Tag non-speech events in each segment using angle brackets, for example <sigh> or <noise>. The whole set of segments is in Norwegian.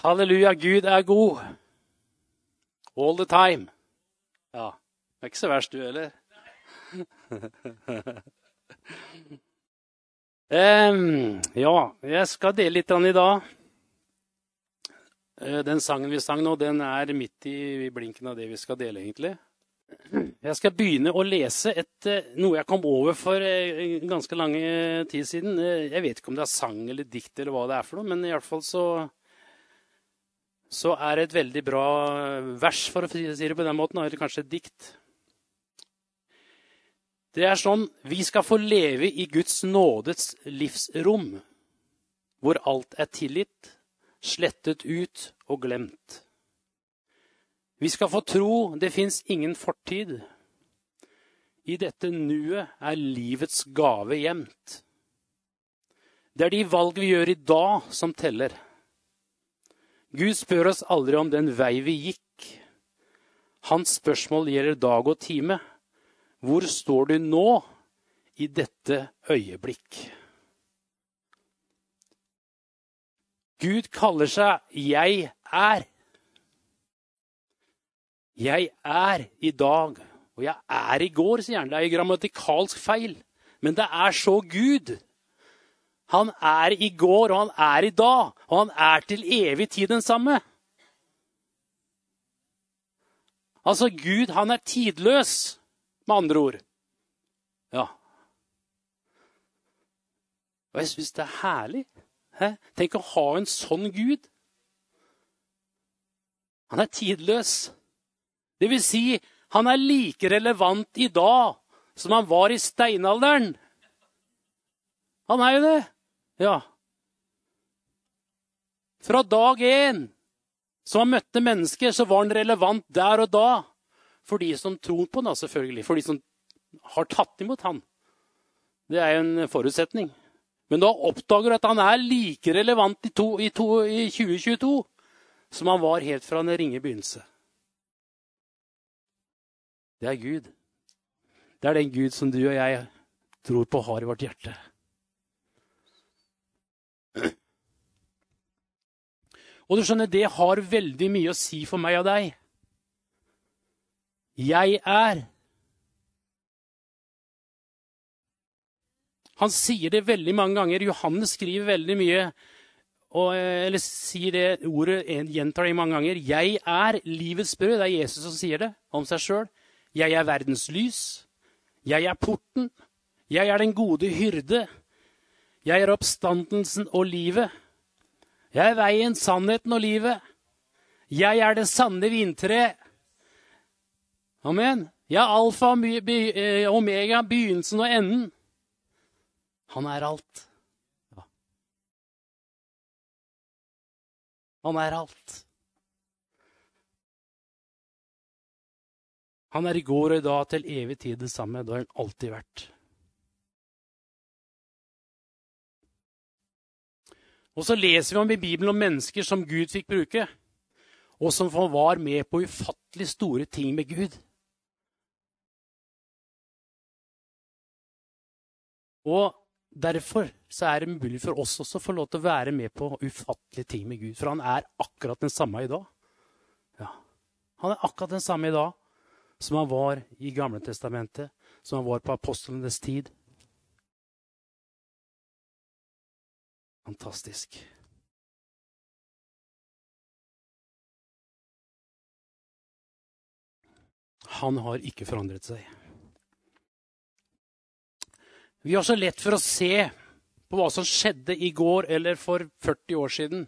Halleluja, Gud er god. All the time. Ja. Det er ikke så verst, du heller. um, <laughs> ja, jeg skal dele litt i dag. Eh, den sangen vi sang nå, den er midt i blinken av det vi skal dele, egentlig. Jeg skal begynne å lese et, eh, noe jeg kom over for eh, ganske lang tid siden. Jeg vet ikke om det er sang eller dikt, eller hva det er for noe, men i hvert fall så så er det et veldig bra vers, for å si det på den måten, eller kanskje et dikt. Det er sånn Vi skal få leve i Guds nådes livsrom, hvor alt er tilgitt, slettet ut og glemt. Vi skal få tro det fins ingen fortid. I dette nuet er livets gave gjemt. Det er de valg vi gjør i dag, som teller. Gud spør oss aldri om den vei vi gikk. Hans spørsmål gjelder dag og time. Hvor står du nå i dette øyeblikk? Gud kaller seg 'Jeg er'. Jeg er i dag, og jeg er i går, sier han. Det er jo grammatikalsk feil, men det er så Gud. Han er i går, og han er i dag, og han er til evig tid den samme. Altså, Gud, han er tidløs, med andre ord. Ja. Og jeg syns det er herlig. Hæ? Tenk å ha en sånn Gud. Han er tidløs. Det vil si, han er like relevant i dag som han var i steinalderen. Han er jo det. Ja. Fra dag én som han møtte mennesker, så var han relevant der og da. For de som tror på han, selvfølgelig. For de som har tatt imot han. Det er jo en forutsetning. Men da oppdager du at han er like relevant i, to, i, to, i 2022 som han var helt fra den ringe begynnelse. Det er Gud. Det er den Gud som du og jeg tror på har i vårt hjerte. Og du skjønner, det har veldig mye å si for meg og deg. Jeg er. Han sier det veldig mange ganger. Johannes skriver veldig mye, og, eller sier det ordet, gjentar det mange ganger. Jeg er livets brød. Det er Jesus som sier det om seg sjøl. Jeg er verdens lys. Jeg er porten. Jeg er den gode hyrde. Jeg er oppstandelsen og livet. Jeg er veien, sannheten og livet. Jeg er det sanne vintreet. Amen. Jeg er alfa og eh, omega, begynnelsen og enden. Han er alt. Han er alt. Han er i går og i dag til evig tid det samme. Det har han alltid vært. Og så leser vi om i Bibelen om mennesker som Gud fikk bruke, og som var med på ufattelig store ting med Gud. Og Derfor er det mulig for oss også å få lov til å være med på ufattelige ting med Gud. For han er akkurat den samme i dag. Ja. Han er akkurat den samme i dag som han var i Gamle Testamentet, som han var på apostlenes tid. Fantastisk. Han har ikke forandret seg. Vi har så lett for å se på hva som skjedde i går eller for 40 år siden.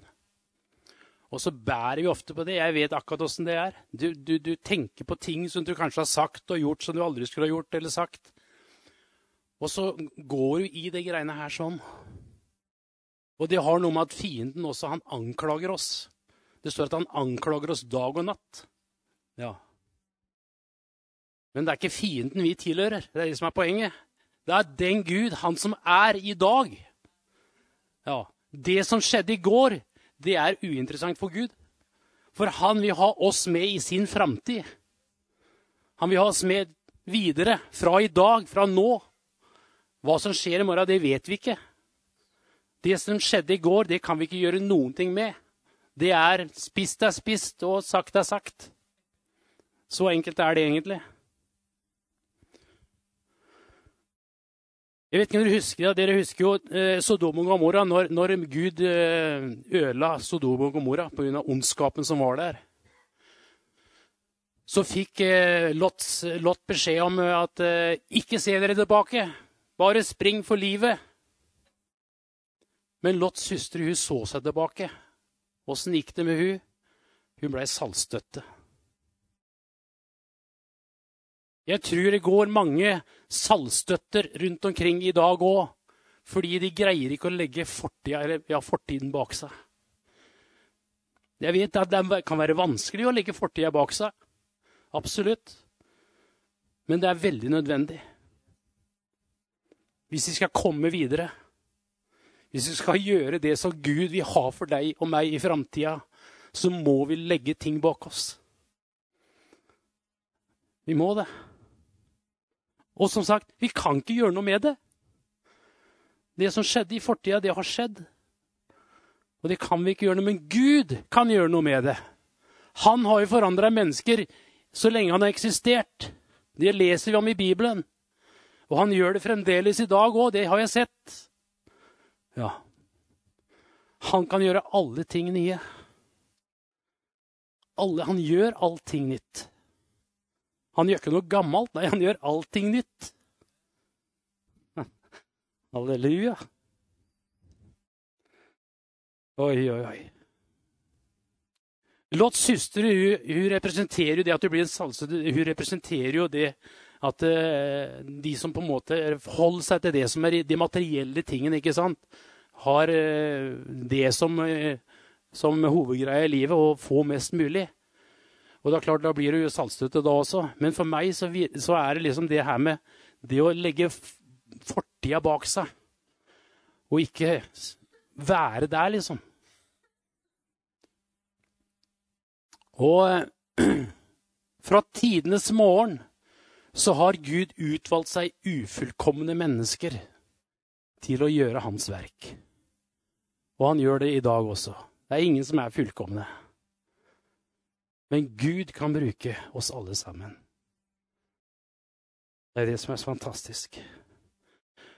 Og så bærer vi ofte på det. Jeg vet akkurat åssen det er. Du, du, du, tenker på ting som du kanskje har sagt og gjort som du aldri skulle ha gjort eller sagt. Og så går du i de greiene her sånn. Og det har noe med at fienden også han anklager oss. Det står at han anklager oss dag og natt. Ja. Men det er ikke fienden vi tilhører. Det er det som er poenget. Det er den Gud, han som er i dag. Ja, Det som skjedde i går, det er uinteressant for Gud. For han vil ha oss med i sin framtid. Han vil ha oss med videre, fra i dag, fra nå. Hva som skjer i morgen, det vet vi ikke. Det som skjedde i går, det kan vi ikke gjøre noen ting med. det er spist er spist, og sagt er sagt. Så enkelt er det egentlig. Jeg vet ikke om Dere husker det, dere husker jo eh, Sodom og Gomorra, når, når Gud eh, ødela Sodom og Gomorra pga. ondskapen som var der. Så fikk eh, Lot, Lot beskjed om at eh, ikke se dere tilbake, bare spring for livet. Men Lots søster hun så seg tilbake. Åssen gikk det med hun? Hun blei saltstøtte. Jeg tror det går mange saltstøtter rundt omkring i dag òg, fordi de greier ikke å legge fortida, ja, fortiden bak seg. Jeg vet at det kan være vanskelig å legge fortida bak seg. Absolutt. Men det er veldig nødvendig. Hvis vi skal komme videre, hvis vi skal gjøre det som Gud vil ha for deg og meg i framtida, så må vi legge ting bak oss. Vi må det. Og som sagt, vi kan ikke gjøre noe med det. Det som skjedde i fortida, det har skjedd. Og det kan vi ikke gjøre noe med. Men Gud kan gjøre noe med det. Han har jo forandra mennesker så lenge han har eksistert. Det leser vi om i Bibelen. Og han gjør det fremdeles i dag òg. Det har jeg sett. Ja. Han kan gjøre alle ting nye. Alle, han gjør allting nytt. Han gjør ikke noe gammelt, nei, han gjør allting nytt. <laughs> Halleluja. Oi, oi, oi. Lots søster hun, hun, representerer jo det at du blir en salse. Hun representerer jo det at uh, de som på en måte holder seg til det som er de materielle tingene, ikke sant, har uh, det som, uh, som hovedgreie i livet, å få mest mulig. Og det er klart, Da blir jo saltstøtte da også. Men for meg så, så, er det liksom det her med det å legge fortida bak seg. Og ikke være der, liksom. Og <clears throat> fra tidenes morgen så har Gud utvalgt seg ufullkomne mennesker til å gjøre hans verk. Og han gjør det i dag også. Det er ingen som er fullkomne. Men Gud kan bruke oss alle sammen. Det er det som er så fantastisk.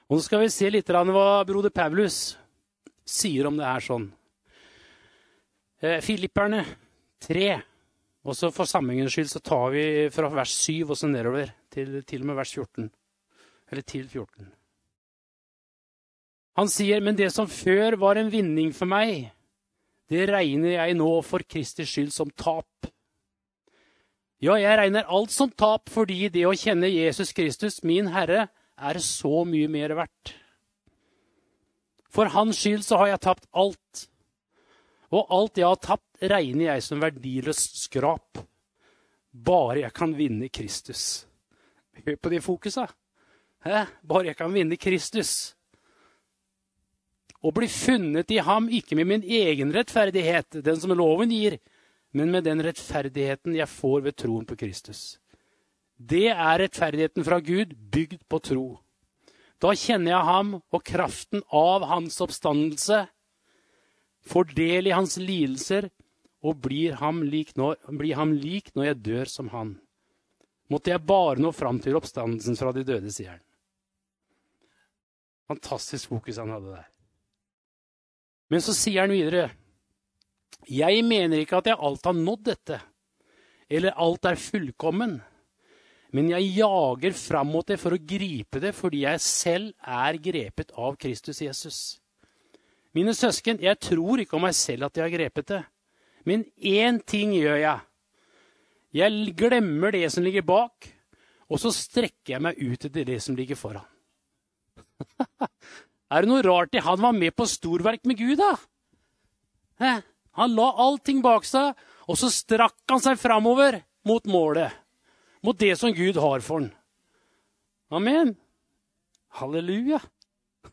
Og Nå skal vi se litt hva broder Paulus sier om det er sånn. Eh, Filipperne 3. Og så For sammenhengens skyld så tar vi fra vers 7 og så nedover til, til og med vers 14. Eller til 14. Han sier, men det som før var en vinning for meg, det regner jeg nå for Kristers skyld som tap. Ja, jeg regner alt som tap fordi det å kjenne Jesus Kristus, min Herre, er så mye mer verdt. For hans skyld så har jeg tapt alt. Og alt jeg har tapt, regner jeg som verdiløst skrap. Bare jeg kan vinne Kristus. Hør på de fokusa. Bare jeg kan vinne Kristus. Å bli funnet i ham, ikke med min egen rettferdighet, den som loven gir, men med den rettferdigheten jeg får ved troen på Kristus. Det er rettferdigheten fra Gud, bygd på tro. Da kjenner jeg ham og kraften av hans oppstandelse, får del i hans lidelser og blir ham, når, blir ham lik når, jeg dør som han. Måtte jeg bare nå fram til oppstandelsen fra de døde, sier han. Fantastisk fokus han hadde der. Men så sier han videre jeg mener ikke at jeg alt har nådd dette, eller alt er fullkommen. Men jeg jager fram mot det for å gripe det fordi jeg selv er grepet av Kristus Jesus. Mine søsken, jeg tror ikke om meg selv at jeg har grepet det. Men én ting gjør jeg. Jeg glemmer det som ligger bak, og så strekker jeg meg ut etter det som ligger foran. <laughs> er det noe rart i han var med på storverk med Gud, da? Hæ? Han la allting bak seg, og så strakk han seg framover mot målet. Mot det som Gud har for han. Amen. Halleluja.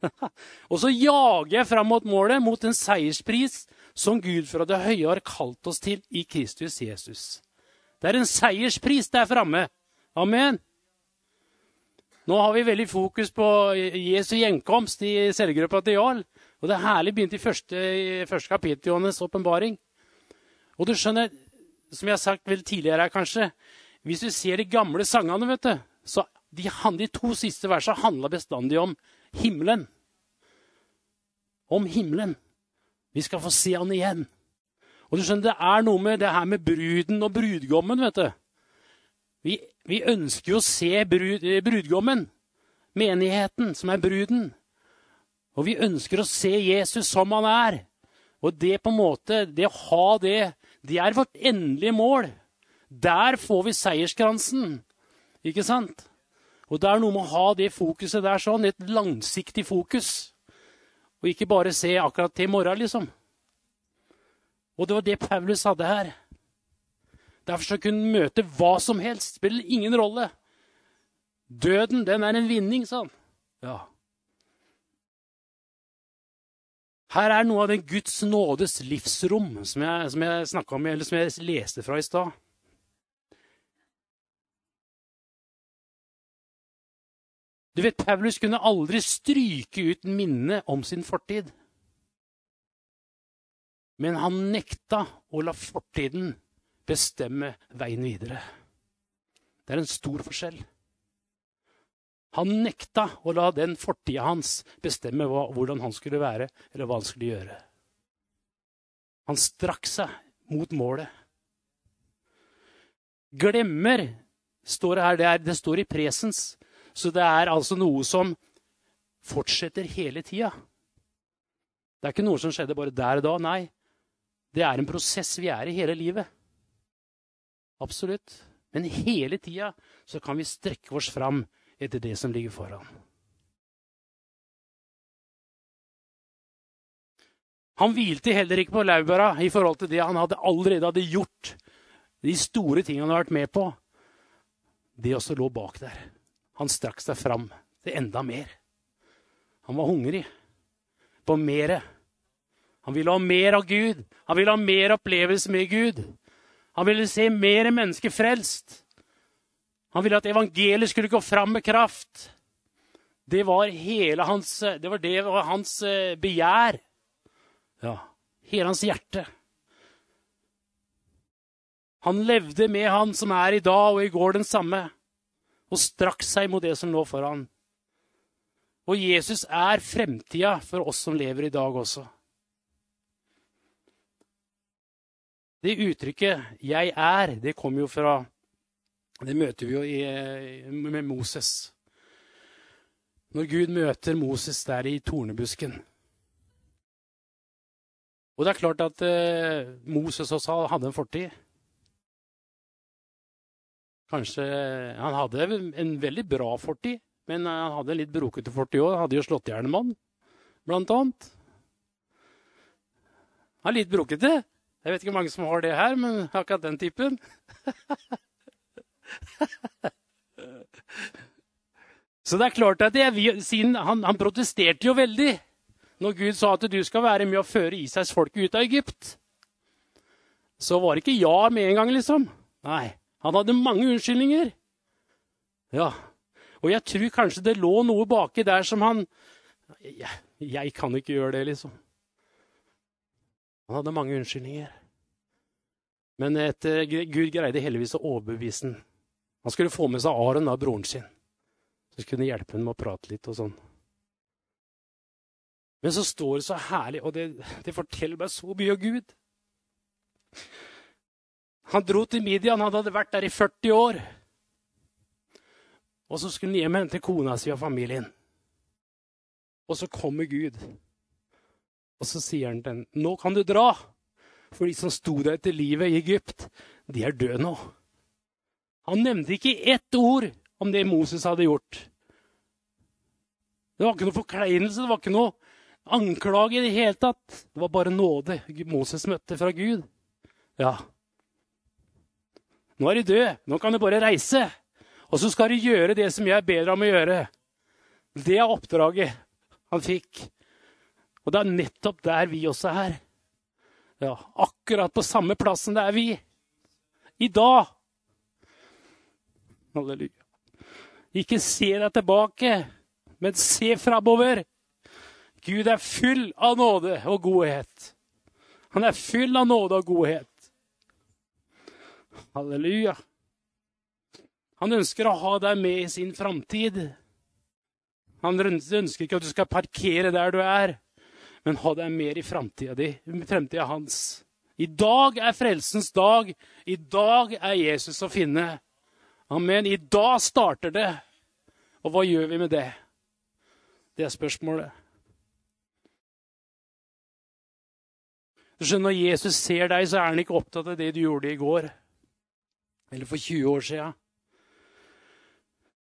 <laughs> og så jager jeg fram mot målet, mot en seierspris som Gud fra det høye har kalt oss til i Kristus Jesus. Det er en seierspris der framme. Amen. Nå har vi veldig fokus på Jesu gjenkomst i cellegruppa til Jarl. Og det er herlig begynt i første, i første kapittel i Johannes' åpenbaring. Og du skjønner, som jeg har sagt vel tidligere her, kanskje Hvis du ser de gamle sangene, vet du, så de, de to siste versene handla bestandig om himmelen. Om himmelen. Vi skal få se han igjen. Og du skjønner, Det er noe med det her med bruden og brudgommen. vet du. Vi, vi ønsker jo å se brud, brudgommen, menigheten, som er bruden. Og vi ønsker å se Jesus som han er. Og det på en måte, det å ha det, det er vårt endelige mål. Der får vi seierskransen. Ikke sant? Og det er noe med å ha det fokuset der sånn, et langsiktig fokus. Og ikke bare se akkurat til i morgen, liksom. Og det var det Paulus hadde her. Derfor så kunne møte hva som helst. Spiller ingen rolle. Døden, den er en vinning, sa han. Ja. Her er noe av den Guds nådes livsrom som jeg, som jeg om, eller som jeg leste fra i stad. Du vet, Paulus kunne aldri stryke ut minnet om sin fortid. Men han nekta å la fortiden bestemme veien videre. Det er en stor forskjell. Han nekta å la den fortida hans bestemme hva, hvordan han skulle være, eller hva han skulle gjøre. Han strakk seg mot målet. Glemmer, står det her. Det, er, det står i presens. Så det er altså noe som fortsetter hele tida. Det er ikke noe som skjedde bare der og da. Nei, det er en prosess vi er i hele livet. Absolutt. Men hele tida så kan vi strekke oss fram etter det som ligger foran. Han hvilte heller ikke på laurbæra i forhold til det han hadde allerede hadde gjort. De store tingene han hadde vært med på. Det også lå bak der. Han strakk seg fram til enda mer. Han var hungrig på mere. Han ville ha mer av Gud. Han ville ha mer opplevelse med Gud. Han ville se mer mennesker frelst. Han ville at evangeliet skulle gå fram med kraft. Det var hele hans, det var det var hans eh, begjær. Ja, hele hans hjerte. Han levde med han som er i dag og i går den samme og strakk seg mot det som lå foran. Og Jesus er fremtida for oss som lever i dag også. Det uttrykket 'jeg er', det kommer jo fra Det møter vi jo i, med Moses. Når Gud møter Moses der i tornebusken. Og det er klart at eh, Moses også hadde en fortid. Kanskje Han hadde en veldig bra fortid, men han hadde en litt brokete fortid òg. Hadde jo slått i hjel en mann, blant annet. Han er litt brokete. Jeg vet ikke hvor mange som har det her, men akkurat den typen. <laughs> Så det er klart at jeg, siden han, han, protesterte jo veldig når Gud sa at du skal være med å føre Isaks folk ut av Egypt. Så var det ikke ja med en gang, liksom. Nei. Han hadde mange unnskyldninger. Ja, og jeg tror kanskje det lå noe baki der som han jeg, jeg kan ikke gjøre det, liksom. Han hadde mange unnskyldninger. Men etter, Gud greide heldigvis å overbevise ham. Han skulle få med seg Aron, da, broren sin, som kunne hjelpe ham med å prate litt og sånn. Men så står det så herlig, og det, det forteller meg så mye om Gud. Han dro til Midian. Han hadde vært der i 40 år. Og så skulle han hjem og hente kona si og familien. Og så kommer Gud. Og så sier han til henne, 'Nå kan du dra.' For de som sto der etter livet i Egypt, de er døde nå. Han nevnte ikke ett ord om det Moses hadde gjort. Det var ikke noe forkleinelse, det var ikke noe anklage i det hele tatt. Det var bare nåde Moses møtte fra Gud. Ja, nå er de døde. Nå kan de bare reise. Og så skal de gjøre det som jeg ber deg om å gjøre. Det er oppdraget han fikk. Og det er nettopp der vi også er. Ja, akkurat på samme plassen er vi. I dag. Halleluja. Ikke se deg tilbake, men se framover. Gud er full av nåde og godhet. Han er full av nåde og godhet. Halleluja. Han ønsker å ha deg med i sin framtid. Han ønsker ikke at du skal parkere der du er, men ha deg mer i framtida di, fremtida hans. I dag er frelsens dag. I dag er Jesus å finne. Amen. I dag starter det. Og hva gjør vi med det? Det er spørsmålet. Du skjønner, Når Jesus ser deg, så er han ikke opptatt av det du gjorde i går. Eller for 20 år sia.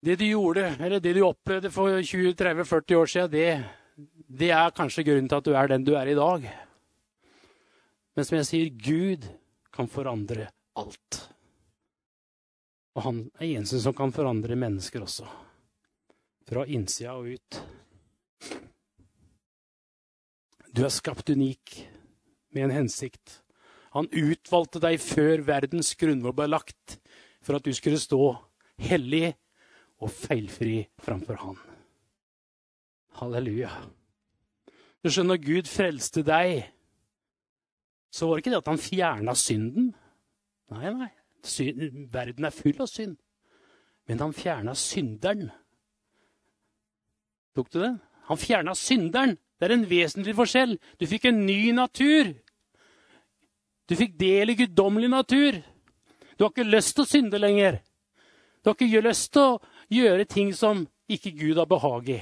Det du gjorde, eller det du opplevde for 20-30-40 år siden, det, det er kanskje grunnen til at du er den du er i dag. Men som jeg sier, Gud kan forandre alt. Og han er eneste som kan forandre mennesker også. Fra innsida og ut. Du er skapt unik med en hensikt. Han utvalgte deg før verdens grunnvoll ble lagt, for at du skulle stå hellig og feilfri framfor Han. Halleluja. Du skjønner, når Gud frelste deg, så var det ikke det at han fjerna synden. Nei, nei. Verden er full av synd. Men han fjerna synderen. Tok du det? Han fjerna synderen. Det er en vesentlig forskjell. Du fikk en ny natur. Du fikk del i guddommelig natur. Du har ikke lyst til å synde lenger. Du har ikke lyst til å gjøre ting som ikke Gud har behag i.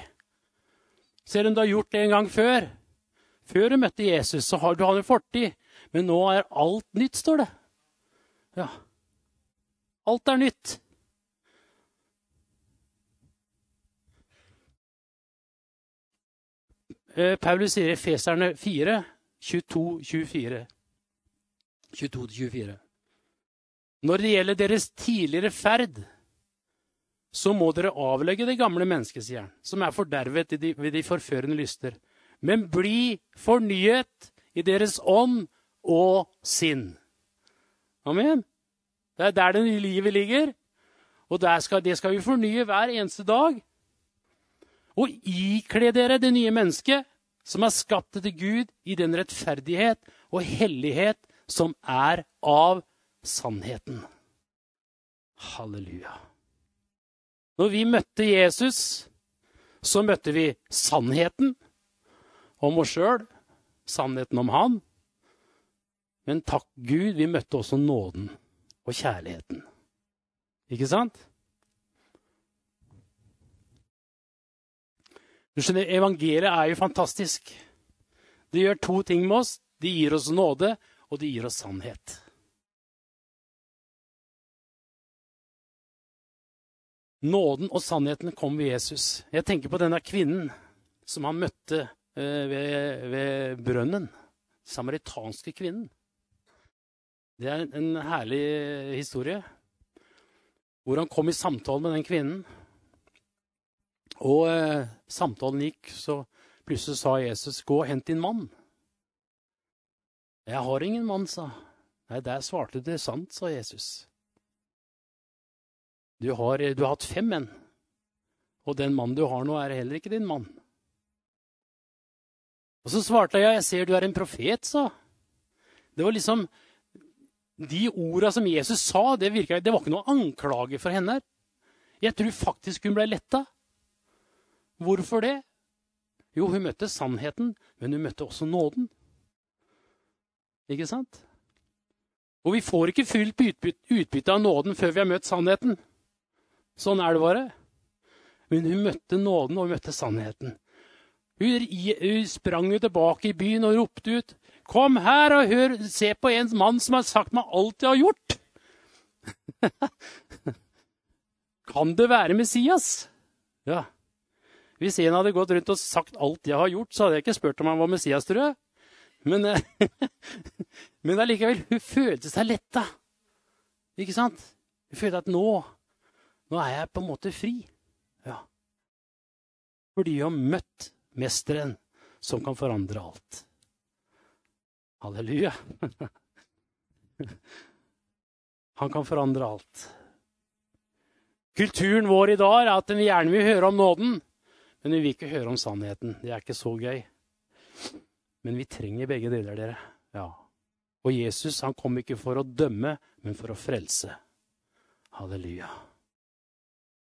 Selv om du har gjort det en gang før. Før du møtte Jesus, så har du hatt en fortid. Men nå er alt nytt, står det. Ja. Alt er nytt. Eh, Paulus sier i Feserne 4, 22-24. 22-24. Når det gjelder deres tidligere ferd, så må dere avlegge det gamle mennesket, sier han, som er fordervet ved de forførende lyster. Men bli fornyet i deres ånd og sinn. Amen. Det er der det nye livet ligger. Og skal, det skal vi fornye hver eneste dag. Og ikle dere det nye mennesket, som er skapt etter Gud i den rettferdighet og hellighet som er av sannheten. Halleluja. Når vi møtte Jesus, så møtte vi sannheten om oss sjøl, sannheten om han. Men takk Gud, vi møtte også nåden og kjærligheten. Ikke sant? Du skjønner, Evangeliet er jo fantastisk. Det gjør to ting med oss. Det gir oss nåde, og det gir oss sannhet. Nåden og sannheten kom ved Jesus. Jeg tenker på denne kvinnen som han møtte eh, ved, ved brønnen. Samaritanske kvinnen. Det er en herlig historie. Hvor han kom i samtale med den kvinnen. Og eh, samtalen gikk, så plutselig sa Jesus, 'Gå og hent din mann'. 'Jeg har ingen mann', sa Nei, der svarte det sant, sa Jesus. Du har, du har hatt fem menn, og den mannen du har nå, er heller ikke din mann. Og så svarte jeg, 'Jeg ser du er en profet', sa. Det var liksom De orda som Jesus sa, det, virket, det var ikke noe anklage for henne. Jeg tror faktisk hun ble letta. Hvorfor det? Jo, hun møtte sannheten, men hun møtte også nåden. Ikke sant? Og vi får ikke fullt utbytte av nåden før vi har møtt sannheten. Sånn er det bare. Men hun møtte nåden, og hun møtte sannheten. Hun, hun sprang jo tilbake i byen og ropte ut. Kom her og hør, se på en mann som har sagt meg alt jeg har gjort. <laughs> kan det være Messias? Ja. Hvis en hadde gått rundt og sagt alt jeg har gjort, så hadde jeg ikke spurt om han var Messias, tror jeg. Men, <laughs> men allikevel, hun følte seg letta. Ikke sant? Hun følte at nå nå er jeg på en måte fri. Ja. Fordi jeg har møtt mesteren som kan forandre alt. Halleluja. <laughs> Han kan forandre alt. Kulturen vår i dag er at vi gjerne vil høre om nåden, men vi vil ikke høre om sannheten. Det er ikke så gøy. Men vi trenger begge deler, dere. Ja. Og Jesus han kom ikke for å dømme, men for å frelse. Halleluja.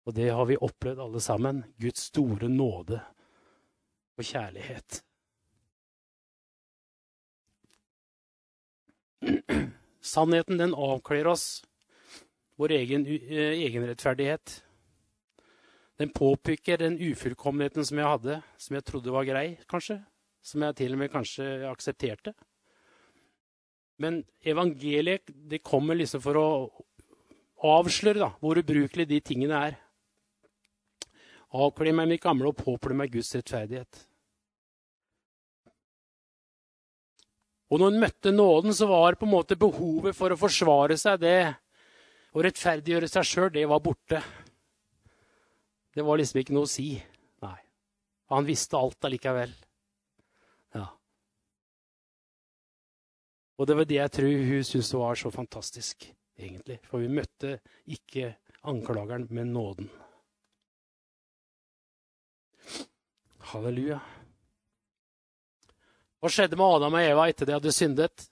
Og det har vi opplevd alle sammen. Guds store nåde og kjærlighet. <clears throat> Sannheten, den avkler oss vår egen uh, egenrettferdighet. Den påpeker den ufullkommenheten som jeg hadde, som jeg trodde var grei, kanskje. Som jeg til og med kanskje aksepterte. Men evangeliet det kommer liksom for å avsløre da, hvor ubrukelige de tingene er. Avkle meg mitt gamle og påkle meg Guds rettferdighet. Og når hun møtte nåden, så var på en måte behovet for å forsvare seg, det å rettferdiggjøre seg sjøl, det var borte. Det var liksom ikke noe å si. Nei. Han visste alt allikevel. Ja. Og det var det jeg tror hun syntes var så fantastisk, egentlig. For vi møtte ikke anklageren, men nåden. Halleluja. Hva skjedde med Adam og Eva etter de hadde syndet?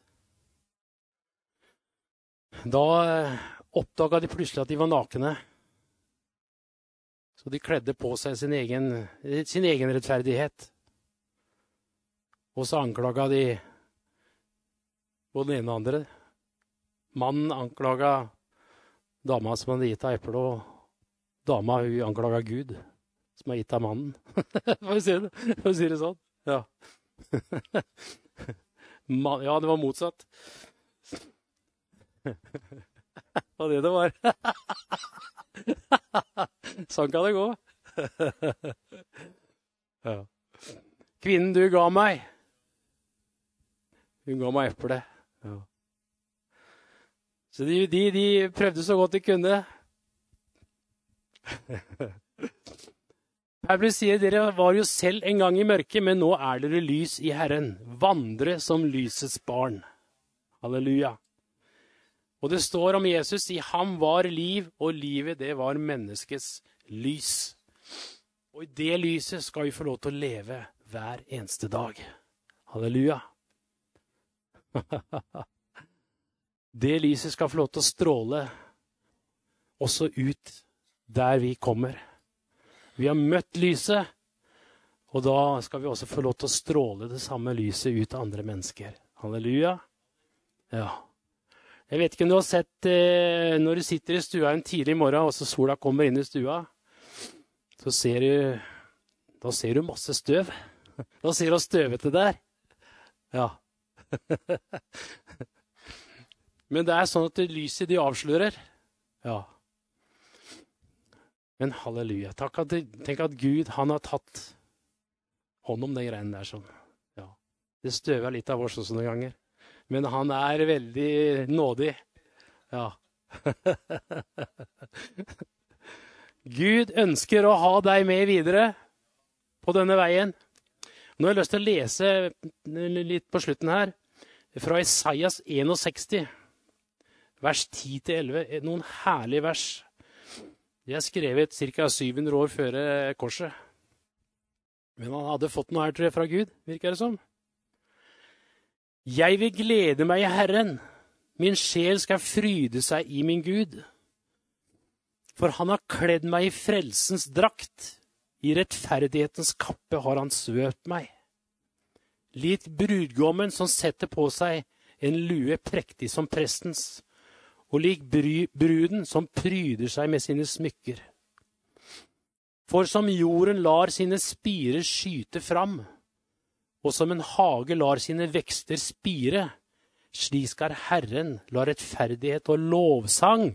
Da eh, oppdaga de plutselig at de var nakne. Så de kledde på seg sin egen, sin egen rettferdighet. Og så anklaga de både den ene og den andre. Mannen anklaga dama som hadde gitt henne eple, og dama hun anklaga Gud, som har gitt av mannen. <laughs> Får vi si det, Får vi si det sånn. Ja. <laughs> ja, det var motsatt. <laughs> Det var det det var. sånn kan det gå. ja. Kvinnen du ga meg, hun ga meg eple. Ja. Så de, de, de, prøvde så godt de kunne. Paulus sier dere var jo selv en gang i mørket, men nå er dere lys i Herren. Vandre som lysets barn. Halleluja. Og det står om Jesus i 'ham var liv', og livet det var menneskets lys. Og i det lyset skal vi få lov til å leve hver eneste dag. Halleluja. <laughs> Det lyset skal få lov til å stråle også ut der vi kommer. Vi har møtt lyset, og da skal vi også få lov til å stråle det samme lyset ut til andre mennesker. Halleluja. Ja. Jeg vet ikke om du har sett eh, når du sitter i stua en tidlig morgen, og så sola kommer inn i stua, så ser du Da ser du masse støv. Da ser du støvete der. Ja. <laughs> Men det er sånn at lyset de avslører. Ja. Men halleluja. At, tenk at Gud han har tatt hånd om de greiene der. sånn. Ja. Det støver litt av oss også noen ganger. Men han er veldig nådig. Ja. <laughs> Gud ønsker å ha deg med videre på denne veien. Nå har jeg lyst til å lese litt på slutten her, fra Isaias 61, vers 10-11. Noen herlige vers. De er skrevet ca. 700 år før korset. Men han hadde fått noe her tror jeg, fra Gud, virker det som. Jeg vil glede meg i Herren. Min sjel skal fryde seg i min Gud. For han har kledd meg i frelsens drakt. I rettferdighetens kappe har han svøpt meg. Litt brudgommen som setter på seg en lue prektig som prestens, og lik bruden som pryder seg med sine smykker. For som jorden lar sine spirer skyte fram, og som en hage lar sine vekster spire, slik skal Herren la rettferdighet og lovsang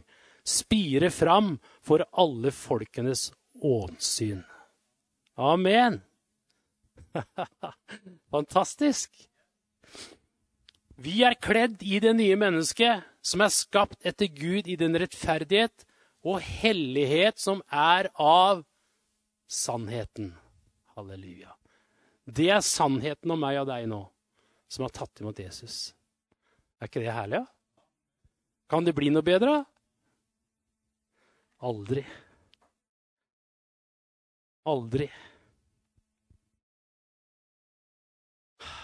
spire fram for alle folkenes åsyn. Amen! <laughs> Fantastisk! Vi er kledd i det nye mennesket, som er skapt etter Gud i den rettferdighet og hellighet som er av sannheten. Halleluja. Det er sannheten om meg og deg nå, som har tatt imot Jesus. Er ikke det herlig? Ja? Kan det bli noe bedre? Aldri. Aldri.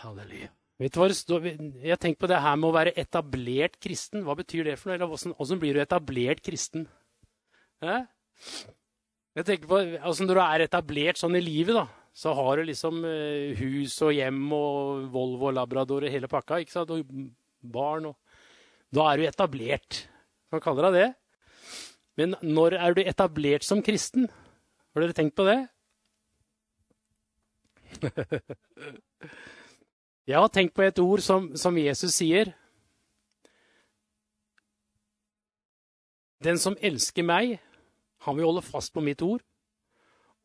Halleluja. Vet du hva det står? Jeg tenker på det her med å være etablert kristen. Hva betyr det for noe? Eller hvordan, hvordan blir du etablert kristen? Eh? Jeg tenker på, altså Når du er etablert sånn i livet, da, så har du liksom eh, hus og hjem og Volvo og Labrador og hele pakka. ikke sant? Og barn. og Da er du etablert. Hva kaller du det? Men når er du etablert som kristen? Har dere tenkt på det? <laughs> Jeg har tenkt på et ord som, som, Jesus sier. Den som elsker meg, han vil holde fast på mitt ord.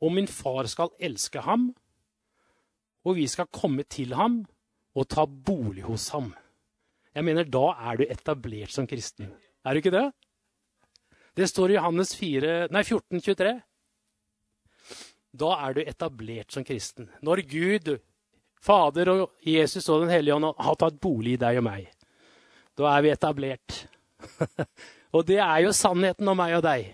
Og min far skal elske ham, og vi skal komme til ham og ta bolig hos ham. Jeg mener, Da er du etablert som kristen. Er du ikke det? Det står i Johannes 4, nei, 14, 23. Da er du etablert som kristen. Når Gud, Fader og Jesus og Den hellige ånd har tatt bolig i deg og meg, da er vi etablert. <laughs> og det er jo sannheten om meg og deg,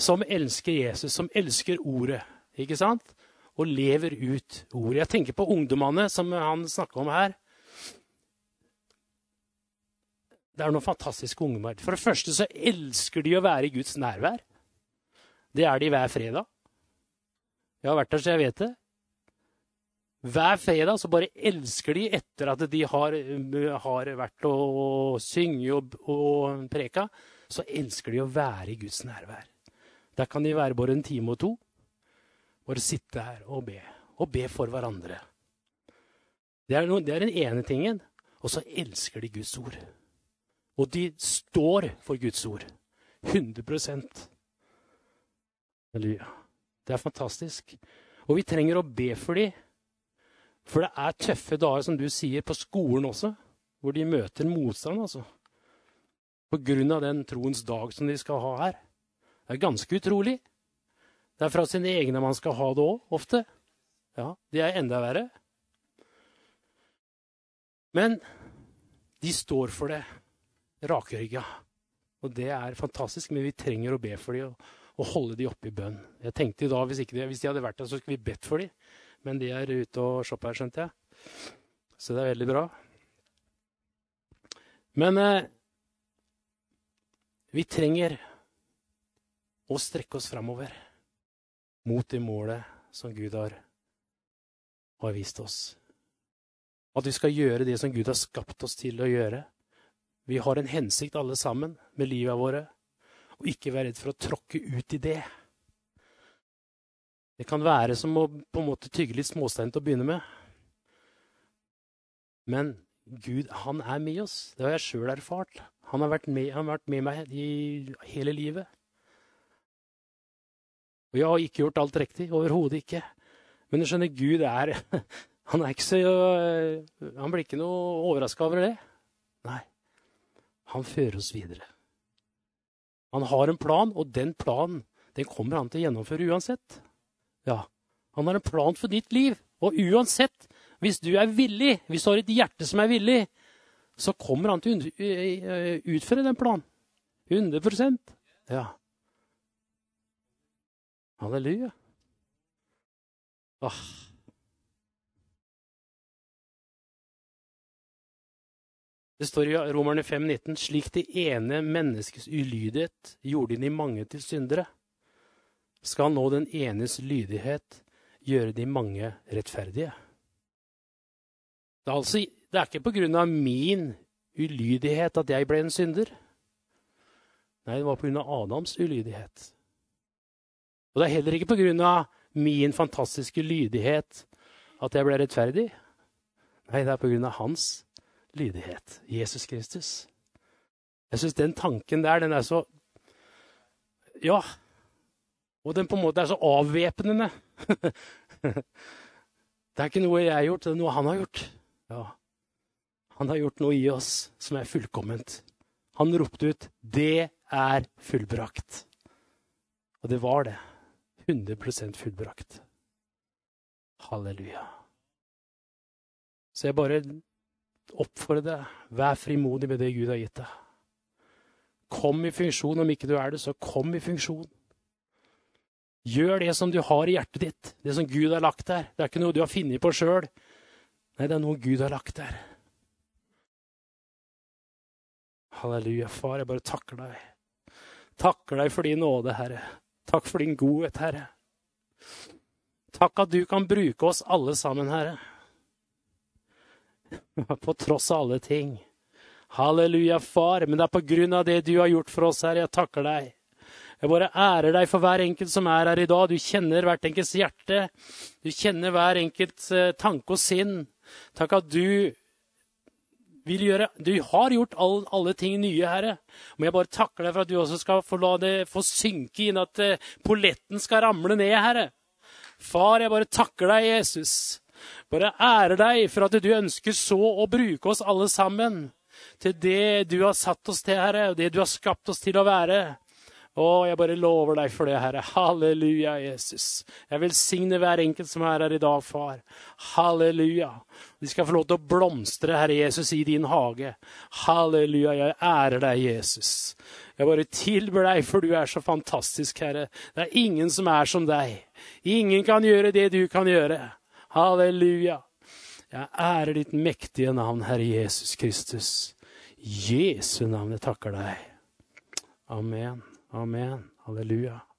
som elsker Jesus, som elsker ordet. ikke sant? Og lever ut ordet. Jeg tenker på ungdommene som han snakker om her. Det er noen fantastiske ungdommer. For det første så elsker de å være i Guds nærvær. Det er de hver fredag. Jeg har vært der, så jeg vet det. Hver fredag så bare elsker de etter at de har, har vært og synge og, og preka, så elsker de å være i Guds nærvær. Der kan de være bare en time og to. Bare sitte her og be. Og be for hverandre. Det er, noe, det er den ene tingen. Og så elsker de Guds ord. Og de står for Guds ord. 100 Halleluja. Det er fantastisk. Og vi trenger å be for dem. For det er tøffe dager, som du sier, på skolen også, hvor de møter motstand. altså. På grunn av den troens dag som de skal ha her. Det er ganske utrolig. Det er fra sine egne man skal ha det òg, ofte. Ja, Det er enda verre. Men de står for det, rakrygga. Og det er fantastisk, men vi trenger å be for dem og holde dem oppe i bønn. Jeg tenkte da, hvis, de, hvis de hadde vært der, så skulle vi bedt for dem. Men de er ute og shopper, skjønte jeg. Så det er veldig bra. Men eh, vi trenger å strekke oss framover mot det målet som Gud har, har vist oss. At vi skal gjøre det som Gud har skapt oss til å gjøre. Vi har en hensikt alle sammen med livet våre. Og ikke være redd for å tråkke ut i det. Det kan være som å på en måte tygge litt småstein til å begynne med. Men Gud, han er med oss. Det har jeg sjøl erfart. Han har, med, han har, vært med, meg i hele livet. Og jeg har ikke gjort alt riktig. Overhodet ikke. Men du skjønner, Gud er <laughs> Han er ikke så Han blir ikke noe overraska over det. Nei. Han fører oss videre. Han har en plan, og den planen den kommer han til å gjennomføre uansett. Ja, Han har en plan for ditt liv. Og uansett, hvis du er villig, hvis du har et hjerte som er villig, så kommer han til å utføre den planen. 100% Ja. Halleluja. Åh. Det står i Romerne 5,19.: Slik det ene menneskets ulydighet gjorde de mange til syndere, skal nå den enes lydighet gjøre de mange rettferdige. Det er, altså, det er ikke på grunn av min ulydighet at jeg ble en synder. Nei, det var på grunn av Adams ulydighet. Og det er heller ikke på grunn av min fantastiske lydighet at jeg ble rettferdig. Nei, det er på grunn av hans lydighet. Jesus Kristus. Jeg syns den tanken der, den er så Ja. Og den på en måte er så avvæpnende. <laughs> det er ikke noe jeg har gjort, det er noe han har gjort. Ja. Han har gjort noe i oss som er fullkomment. Han ropte ut 'Det er fullbrakt'. Og det var det. 100% fullbrakt. Halleluja. Så jeg bare oppfordrer deg. Vær frimodig med det Gud har gitt deg. Kom i funksjon. Om ikke du er det, så kom i funksjon. Gjør det som du har i hjertet ditt, det som Gud har lagt der. Det er ikke noe du har funnet på sjøl. Nei, det er noe Gud har lagt der. Halleluja, far, jeg bare takker deg. Takker deg for din nåde, Herre. Takk for din godhet, Herre. Takk at du kan bruke oss alle sammen, Herre. <laughs> På tross av alle ting. Halleluja, far. Men det er på grunn av det du har gjort for oss, Herre. Jeg takker deg. Jeg bare ærer deg for hver enkelt som er her i dag. Du kjenner hvert enkelts hjerte. Du kjenner hver enkelt eh, tanke og sinn. Takk at du vil gjøre Du har gjort all, alle ting nye, Herre. Men jeg bare takker deg for at du også skal få la det få synke inn, at uh, polletten skal ramle ned, Herre. Far, jeg bare takker deg, Jesus. Bare ærer deg for at du ønsker så å bruke oss alle sammen til det du har satt oss til, Herre, og det du har skapt oss til å være. Å, jeg bare lover deg for det, Herre. Halleluja, Jesus. Jeg velsigner hver enkelt som er her i dag, far. Halleluja. De skal få lov til å blomstre, Herre Jesus, i din hage. Halleluja. Jeg ærer deg, Jesus. Jeg bare tilber deg, for du er så fantastisk, Herre. Det er ingen som er som deg. Ingen kan gjøre det du kan gjøre. Halleluja. Jeg ærer ditt mektige navn, Herre Jesus Kristus. Jesu navn, jeg takker deg. Amen. Amen. Halleluja.